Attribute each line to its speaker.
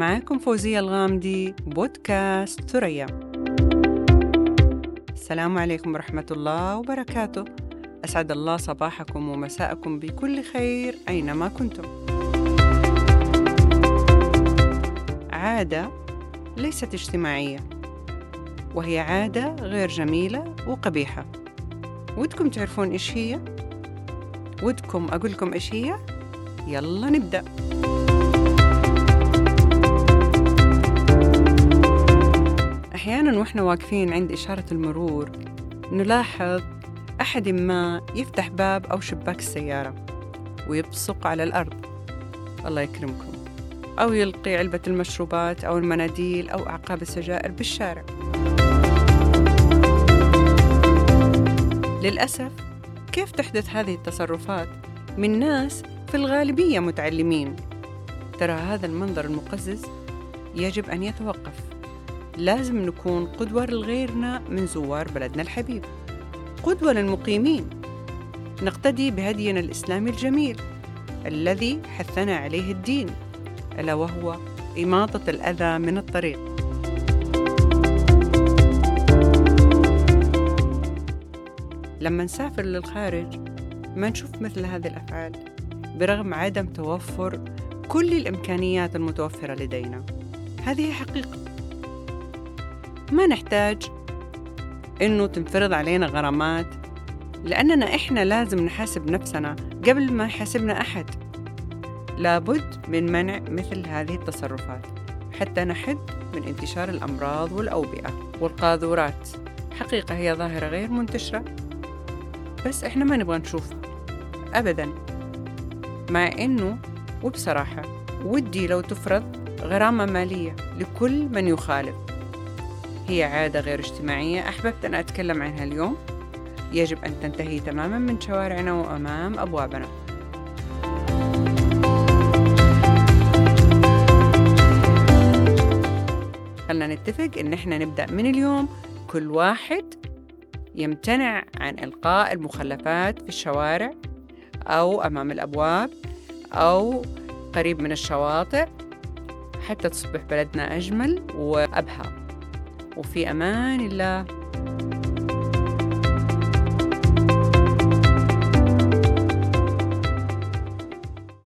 Speaker 1: معاكم فوزية الغامدي بودكاست ثريا. السلام عليكم ورحمة الله وبركاته. أسعد الله صباحكم ومساءكم بكل خير أينما كنتم. عادة ليست اجتماعية وهي عادة غير جميلة وقبيحة. ودكم تعرفون إيش هي؟ ودكم أقول لكم إيش هي؟ يلا نبدأ. وإحنا واقفين عند إشارة المرور نلاحظ أحد ما يفتح باب أو شباك السيارة ويبصق على الأرض. الله يكرمكم. أو يلقي علبة المشروبات أو المناديل أو أعقاب السجائر بالشارع. للأسف كيف تحدث هذه التصرفات من ناس في الغالبية متعلمين؟ ترى هذا المنظر المقزز يجب أن يتوقف. لازم نكون قدوة لغيرنا من زوار بلدنا الحبيب. قدوة للمقيمين. نقتدي بهدينا الإسلامي الجميل الذي حثنا عليه الدين ألا وهو إماطة الأذى من الطريق. لما نسافر للخارج ما نشوف مثل هذه الأفعال برغم عدم توفر كل الإمكانيات المتوفرة لدينا. هذه حقيقة. ما نحتاج إنه تنفرض علينا غرامات لأننا إحنا لازم نحاسب نفسنا قبل ما يحاسبنا أحد. لابد من منع مثل هذه التصرفات حتى نحد من انتشار الأمراض والأوبئة والقاذورات. حقيقة هي ظاهرة غير منتشرة بس إحنا ما نبغى نشوفها أبدا. مع إنه وبصراحة ودي لو تفرض غرامة مالية لكل من يخالف. هي عادة غير اجتماعية. أحببت أن أتكلم عنها اليوم. يجب أن تنتهي تماما من شوارعنا وأمام أبوابنا. خلنا نتفق إن إحنا نبدأ من اليوم. كل واحد يمتنع عن إلقاء المخلفات في الشوارع أو أمام الأبواب أو قريب من الشواطئ حتى تصبح بلدنا أجمل وأبهى. وفي أمان الله.